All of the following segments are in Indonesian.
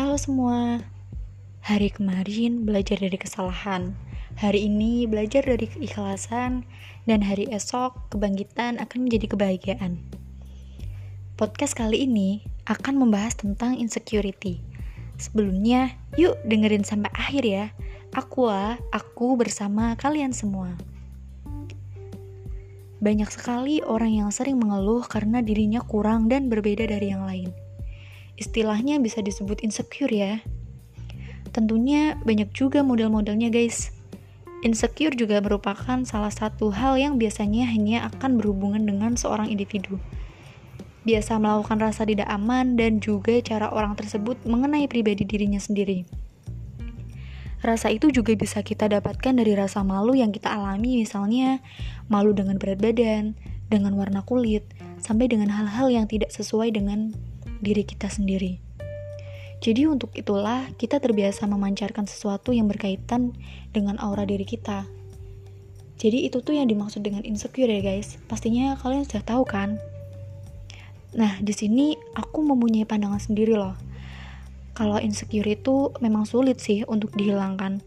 Halo semua. Hari kemarin belajar dari kesalahan. Hari ini belajar dari keikhlasan dan hari esok kebangkitan akan menjadi kebahagiaan. Podcast kali ini akan membahas tentang insecurity. Sebelumnya, yuk dengerin sampai akhir ya. Aku, aku bersama kalian semua. Banyak sekali orang yang sering mengeluh karena dirinya kurang dan berbeda dari yang lain istilahnya bisa disebut insecure ya. Tentunya banyak juga model-modelnya guys. Insecure juga merupakan salah satu hal yang biasanya hanya akan berhubungan dengan seorang individu. Biasa melakukan rasa tidak aman dan juga cara orang tersebut mengenai pribadi dirinya sendiri. Rasa itu juga bisa kita dapatkan dari rasa malu yang kita alami misalnya malu dengan berat badan, dengan warna kulit, sampai dengan hal-hal yang tidak sesuai dengan diri kita sendiri. Jadi untuk itulah kita terbiasa memancarkan sesuatu yang berkaitan dengan aura diri kita. Jadi itu tuh yang dimaksud dengan insecure ya guys. Pastinya kalian sudah tahu kan? Nah, di sini aku mempunyai pandangan sendiri loh. Kalau insecure itu memang sulit sih untuk dihilangkan.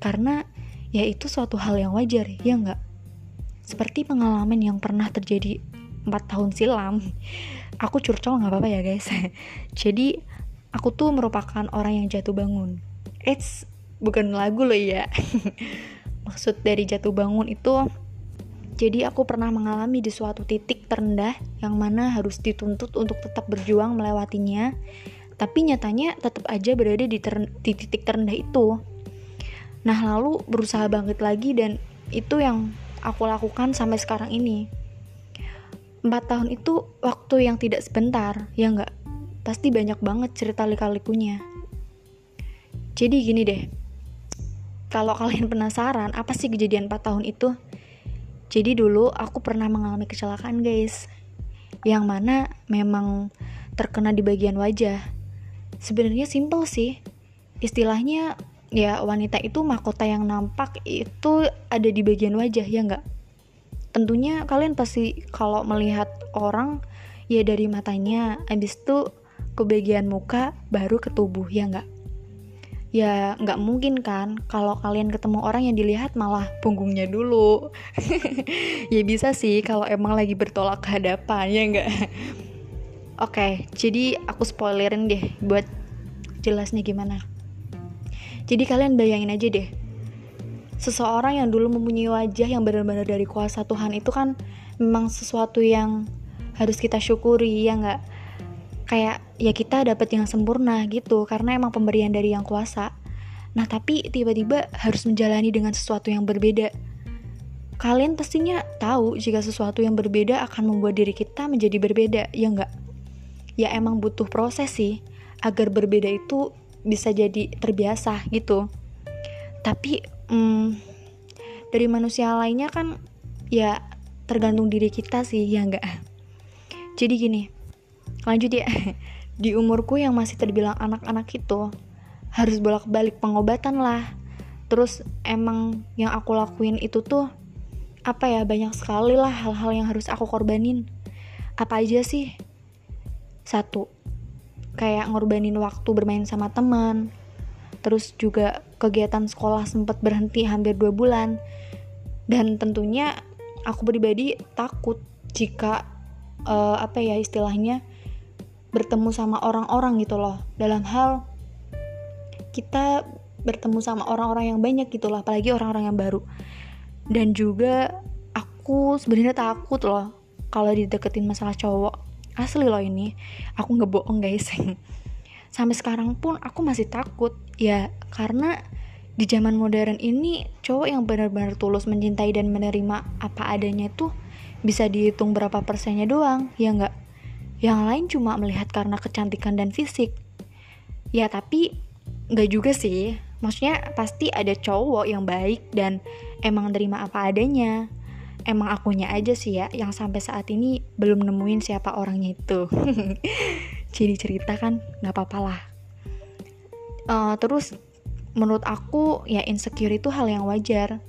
Karena ya itu suatu hal yang wajar, ya nggak? Seperti pengalaman yang pernah terjadi 4 tahun silam aku curcol nggak apa-apa ya guys. Jadi aku tuh merupakan orang yang jatuh bangun. It's bukan lagu loh ya. Maksud dari jatuh bangun itu jadi aku pernah mengalami di suatu titik terendah yang mana harus dituntut untuk tetap berjuang melewatinya tapi nyatanya tetap aja berada di, ter di titik terendah itu. Nah lalu berusaha bangkit lagi dan itu yang aku lakukan sampai sekarang ini Empat tahun itu waktu yang tidak sebentar, ya nggak? Pasti banyak banget cerita lika-likunya. Jadi gini deh, kalau kalian penasaran apa sih kejadian 4 tahun itu? Jadi dulu aku pernah mengalami kecelakaan guys, yang mana memang terkena di bagian wajah. Sebenarnya simple sih, istilahnya ya wanita itu mahkota yang nampak itu ada di bagian wajah ya nggak? Tentunya kalian pasti kalau melihat orang ya dari matanya habis itu ke bagian muka baru ke tubuh ya nggak? Ya nggak mungkin kan kalau kalian ketemu orang yang dilihat malah punggungnya dulu. Ya bisa sih kalau emang lagi bertolak ke hadapan ya nggak? Oke jadi aku spoilerin deh buat jelasnya gimana. Jadi kalian bayangin aja deh seseorang yang dulu mempunyai wajah yang benar-benar dari kuasa Tuhan itu kan memang sesuatu yang harus kita syukuri ya nggak? Kayak ya kita dapat yang sempurna gitu karena emang pemberian dari yang kuasa. Nah tapi tiba-tiba harus menjalani dengan sesuatu yang berbeda. Kalian pastinya tahu jika sesuatu yang berbeda akan membuat diri kita menjadi berbeda ya nggak? Ya emang butuh proses sih agar berbeda itu bisa jadi terbiasa gitu. Tapi hmm, dari manusia lainnya kan ya tergantung diri kita sih ya enggak jadi gini lanjut ya. Di umurku yang masih terbilang anak-anak itu harus bolak-balik pengobatan lah. Terus emang yang aku lakuin itu tuh apa ya banyak sekali lah hal-hal yang harus aku korbanin. Apa aja sih? Satu kayak ngorbanin waktu bermain sama teman. Terus juga kegiatan sekolah sempat berhenti hampir dua bulan. Dan tentunya aku pribadi takut jika uh, apa ya istilahnya bertemu sama orang-orang gitu loh. Dalam hal kita bertemu sama orang-orang yang banyak gitu loh apalagi orang-orang yang baru. Dan juga aku sebenarnya takut loh kalau dideketin masalah cowok. Asli loh ini aku nggak bohong guys. Sampai sekarang pun aku masih takut. Ya karena di zaman modern ini cowok yang benar-benar tulus mencintai dan menerima apa adanya itu bisa dihitung berapa persennya doang ya nggak? Yang lain cuma melihat karena kecantikan dan fisik. Ya tapi nggak juga sih. Maksudnya pasti ada cowok yang baik dan emang terima apa adanya. Emang akunya aja sih ya yang sampai saat ini belum nemuin siapa orangnya itu. Jadi cerita kan nggak apa-apa lah. Uh, terus menurut aku ya insecure itu hal yang wajar.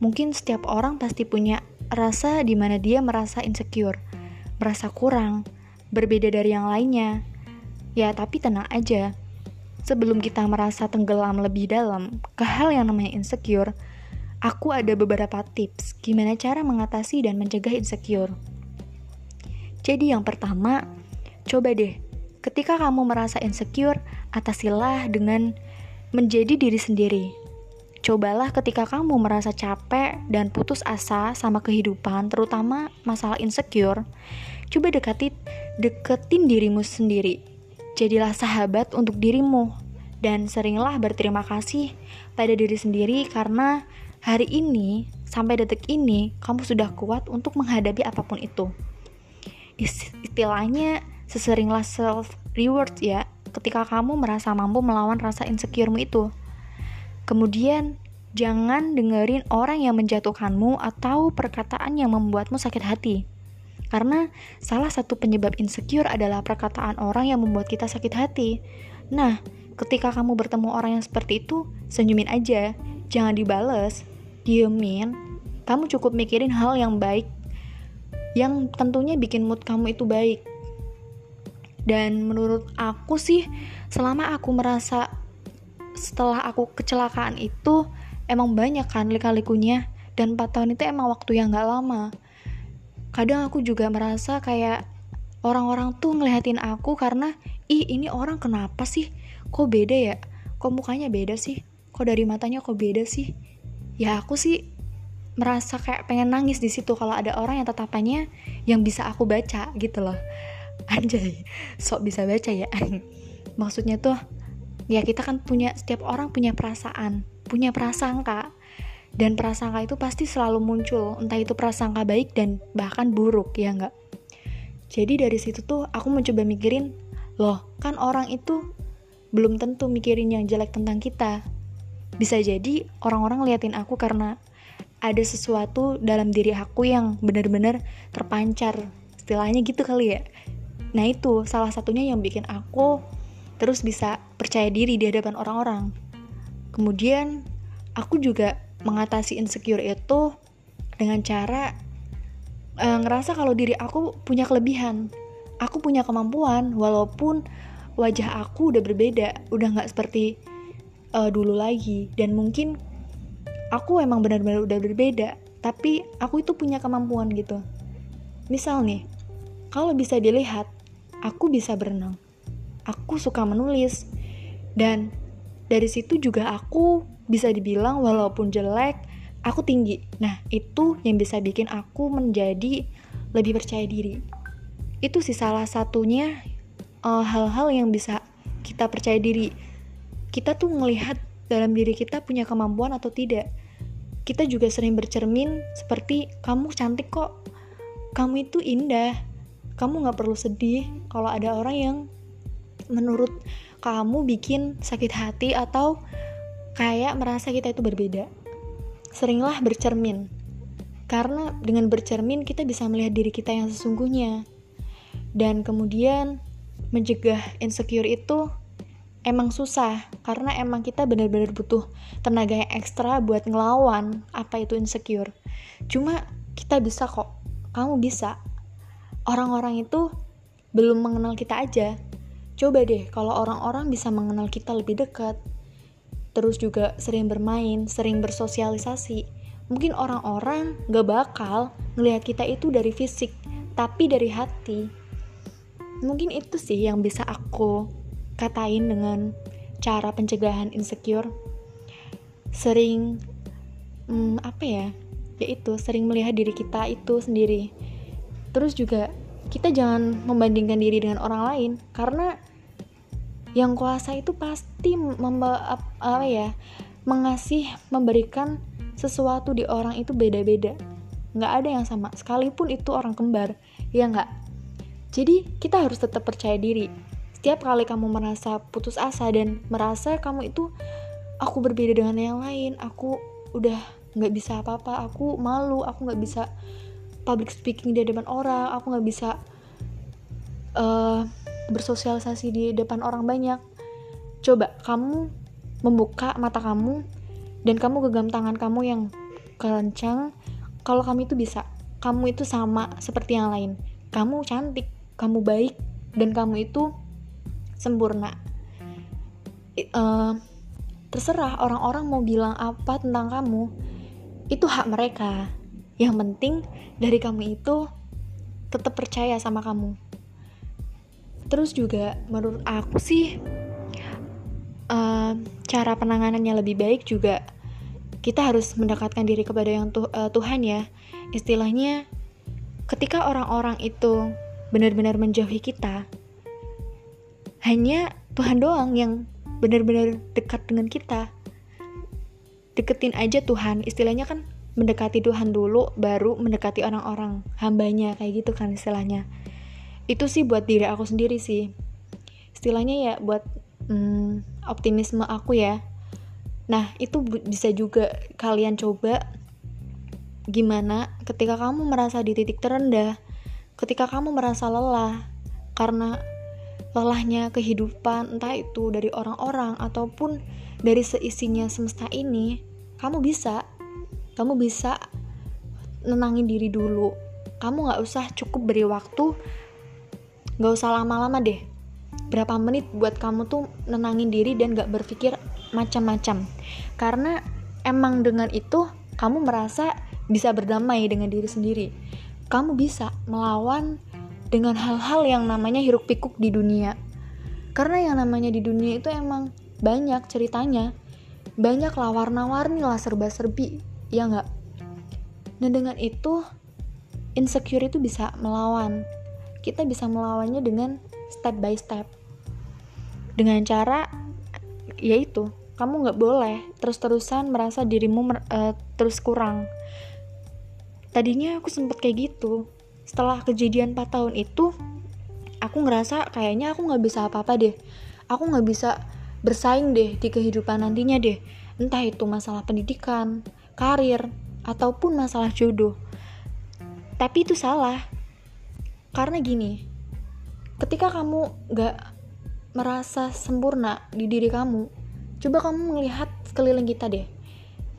Mungkin setiap orang pasti punya rasa di mana dia merasa insecure merasa kurang berbeda dari yang lainnya. Ya tapi tenang aja. Sebelum kita merasa tenggelam lebih dalam ke hal yang namanya insecure, aku ada beberapa tips gimana cara mengatasi dan mencegah insecure. Jadi yang pertama, coba deh, ketika kamu merasa insecure, atasilah dengan menjadi diri sendiri. Cobalah ketika kamu merasa capek dan putus asa sama kehidupan, terutama masalah insecure, coba dekati, deketin dirimu sendiri Jadilah sahabat untuk dirimu dan seringlah berterima kasih pada diri sendiri karena hari ini sampai detik ini kamu sudah kuat untuk menghadapi apa pun itu. Istilahnya seseringlah self reward ya ketika kamu merasa mampu melawan rasa insecuremu itu. Kemudian jangan dengerin orang yang menjatuhkanmu atau perkataan yang membuatmu sakit hati. Karena salah satu penyebab insecure adalah perkataan orang yang membuat kita sakit hati. Nah, ketika kamu bertemu orang yang seperti itu, senyumin aja, jangan dibales, diemin. Kamu cukup mikirin hal yang baik, yang tentunya bikin mood kamu itu baik. Dan menurut aku sih, selama aku merasa setelah aku kecelakaan itu, emang banyak kan lika-likunya, dan 4 tahun itu emang waktu yang gak lama. Kadang aku juga merasa kayak orang-orang tuh ngeliatin aku karena ih ini orang kenapa sih? Kok beda ya? Kok mukanya beda sih? Kok dari matanya kok beda sih? Ya aku sih merasa kayak pengen nangis di situ kalau ada orang yang tatapannya yang bisa aku baca gitu loh anjay sok bisa baca ya. Maksudnya tuh ya kita kan punya setiap orang punya perasaan punya prasangka. Dan prasangka itu pasti selalu muncul entah itu prasangka baik dan bahkan buruk ya enggak jadi dari situ tuh aku mencoba mikirin loh kan orang itu belum tentu mikirin yang jelek tentang kita. Bisa jadi orang-orang liatin aku karena ada sesuatu dalam diri aku yang benar-benar terpancar. Istilahnya gitu kali ya nah itu salah satunya yang bikin aku terus bisa percaya diri di hadapan orang-orang. Kemudian aku juga mengatasi insecure itu dengan cara uh, ngerasa kalau diri aku punya kelebihan. Aku punya kemampuan walaupun wajah aku udah berbeda udah nggak seperti uh, dulu lagi. Dan mungkin aku emang benar-benar udah berbeda tapi aku itu punya kemampuan gitu. Misal nih kalau bisa dilihat aku bisa berenang aku suka menulis dan dari situ juga aku bisa dibilang walaupun jelek, aku tinggi. Nah, itu yang bisa bikin aku menjadi lebih percaya diri. Itu sih salah satunya eh, hal-hal uh, yang bisa kita percaya diri. Kita tuh melihat dalam diri kita punya kemampuan atau tidak. Kita juga sering bercermin seperti kamu cantik kok, kamu itu indah, kamu gak perlu sedih kalau ada orang yang menurut kamu bikin sakit hati atau kayak merasa kita itu berbeda. Seringlah bercermin, karena dengan bercermin kita bisa melihat diri kita yang sesungguhnya. Dan kemudian mencegah insecure itu emang susah karena emang kita benar-benar butuh tenaga yang ekstra buat ngelawan apa itu insecure. Cuma kita bisa kok, kamu bisa. Orang-orang itu belum mengenal kita aja. Coba deh kalau orang-orang bisa mengenal kita lebih dekat, terus juga sering bermain, sering bersosialisasi, mungkin orang-orang gak bakal ngelihat kita itu dari fisik, tapi dari hati. Mungkin itu sih yang bisa aku katain dengan cara pencegahan insecure. Sering, hmm, apa ya, yaitu sering melihat diri kita itu sendiri. Terus juga kita jangan membandingkan diri dengan orang lain, karena yang kuasa itu pasti memba apa ya mengasih memberikan sesuatu di orang itu beda-beda. Nggak ada yang sama sekalipun itu orang kembar ya nggak? Jadi kita harus tetap percaya diri. Setiap kali kamu merasa putus asa dan merasa kamu itu aku berbeda dengan yang lain aku udah nggak bisa apa-apa aku malu aku nggak bisa public speaking di depan orang aku nggak bisa uh, bersosialisasi di depan orang banyak. Coba kamu membuka mata kamu dan kamu genggam tangan kamu yang kencang kalau kamu itu bisa. Kamu itu sama seperti yang lain. Kamu cantik kamu baik dan kamu itu sempurna. Uh, terserah orang-orang mau bilang apa tentang kamu itu hak mereka yang penting dari kamu itu tetap percaya sama kamu. Terus juga menurut aku sih uh, cara penanganannya lebih baik juga kita harus mendekatkan diri kepada yang tu uh, Tuhan ya. Istilahnya ketika orang-orang itu benar-benar menjauhi kita hanya Tuhan doang yang benar-benar dekat dengan kita. Deketin aja Tuhan istilahnya kan mendekati Tuhan dulu baru mendekati orang-orang hambanya kayak gitu kan istilahnya. Itu sih buat diri aku sendiri sih. Istilahnya ya buat hmm, optimisme aku ya. Nah itu bisa juga kalian coba gimana ketika kamu merasa di titik terendah ketika kamu merasa lelah karena lelahnya kehidupan entah itu dari orang-orang ataupun dari seisinya semesta ini kamu bisa kamu bisa nenangin diri dulu. Kamu gak usah cukup beri waktu. Gak usah lama-lama deh. Berapa menit buat kamu tuh nenangin diri dan gak berpikir macam-macam. Karena emang dengan itu kamu merasa bisa berdamai dengan diri sendiri. Kamu bisa melawan dengan hal-hal yang namanya hiruk pikuk di dunia. Karena yang namanya di dunia itu emang banyak ceritanya, banyak lah warna-warni lah serba-serbi, ya nggak? Dan dengan itu, insecure itu bisa melawan. Kita bisa melawannya dengan step by step. Dengan cara, yaitu, kamu nggak boleh terus-terusan merasa dirimu uh, terus kurang. Tadinya aku sempet kayak gitu, setelah kejadian 4 tahun itu aku ngerasa kayaknya aku nggak bisa apa-apa deh aku nggak bisa bersaing deh di kehidupan nantinya deh entah itu masalah pendidikan karir ataupun masalah jodoh. Tapi itu salah. Karena gini ketika kamu nggak merasa sempurna di diri kamu coba kamu melihat sekeliling kita deh.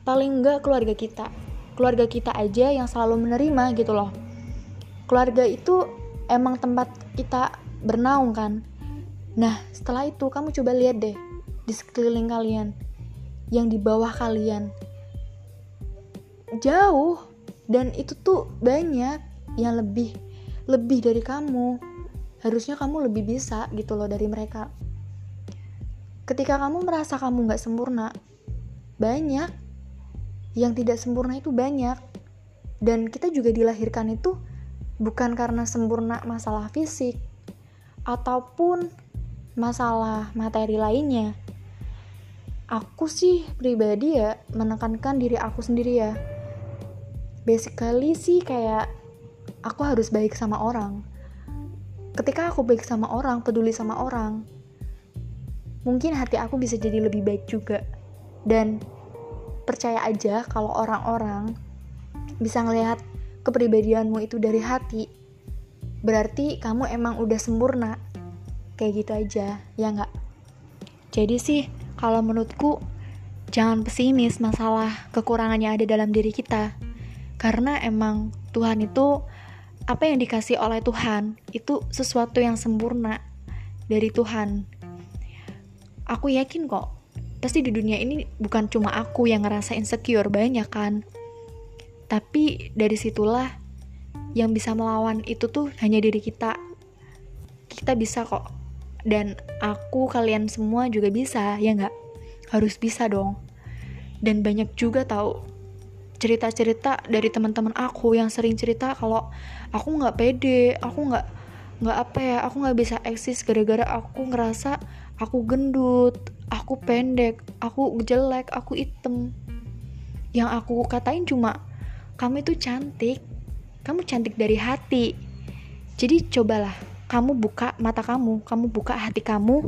Paling nggak keluarga kita. Keluarga kita aja yang selalu menerima gitu loh. Keluarga itu emang tempat kita bernaung kan? Nah setelah itu kamu coba lihat deh di sekeliling kalian yang di bawah kalian jauh. Dan itu tuh banyak yang lebih lebih dari kamu. Harusnya kamu lebih bisa gitu loh dari mereka. Ketika kamu merasa kamu nggak sempurna banyak. Yang tidak sempurna itu banyak. Dan kita juga dilahirkan itu bukan karena sempurna masalah fisik ataupun masalah materi lainnya. Aku sih pribadi ya menekankan diri aku sendiri ya. Basically sih kayak aku harus baik sama orang. Ketika aku baik sama orang, peduli sama orang, mungkin hati aku bisa jadi lebih baik juga. Dan percaya aja kalau orang-orang bisa ngelihat kepribadianmu itu dari hati, berarti kamu emang udah sempurna. Kayak gitu aja, ya nggak? Jadi sih, kalau menurutku, jangan pesimis masalah kekurangannya ada dalam diri kita. Karena emang Tuhan itu, apa yang dikasih oleh Tuhan, itu sesuatu yang sempurna dari Tuhan. Aku yakin kok, pasti di dunia ini bukan cuma aku yang ngerasa insecure, banyak kan tapi dari situlah yang bisa melawan itu tuh hanya diri kita. Kita bisa kok. Dan aku, kalian semua juga bisa, ya nggak? Harus bisa dong. Dan banyak juga tahu cerita-cerita dari teman-teman aku yang sering cerita kalau aku nggak pede, aku nggak nggak apa ya, aku nggak bisa eksis gara-gara aku ngerasa aku gendut, aku pendek, aku jelek, aku item. Yang aku katain cuma kamu itu cantik kamu cantik dari hati jadi cobalah kamu buka mata kamu kamu buka hati kamu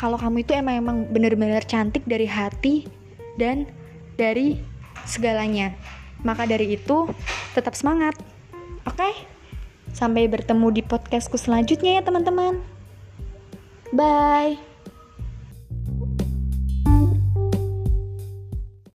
kalau kamu itu emang emang benar-benar cantik dari hati dan dari segalanya. Maka dari itu tetap semangat. Oke? Okay? sampai bertemu di podcastku selanjutnya ya teman-teman. Bye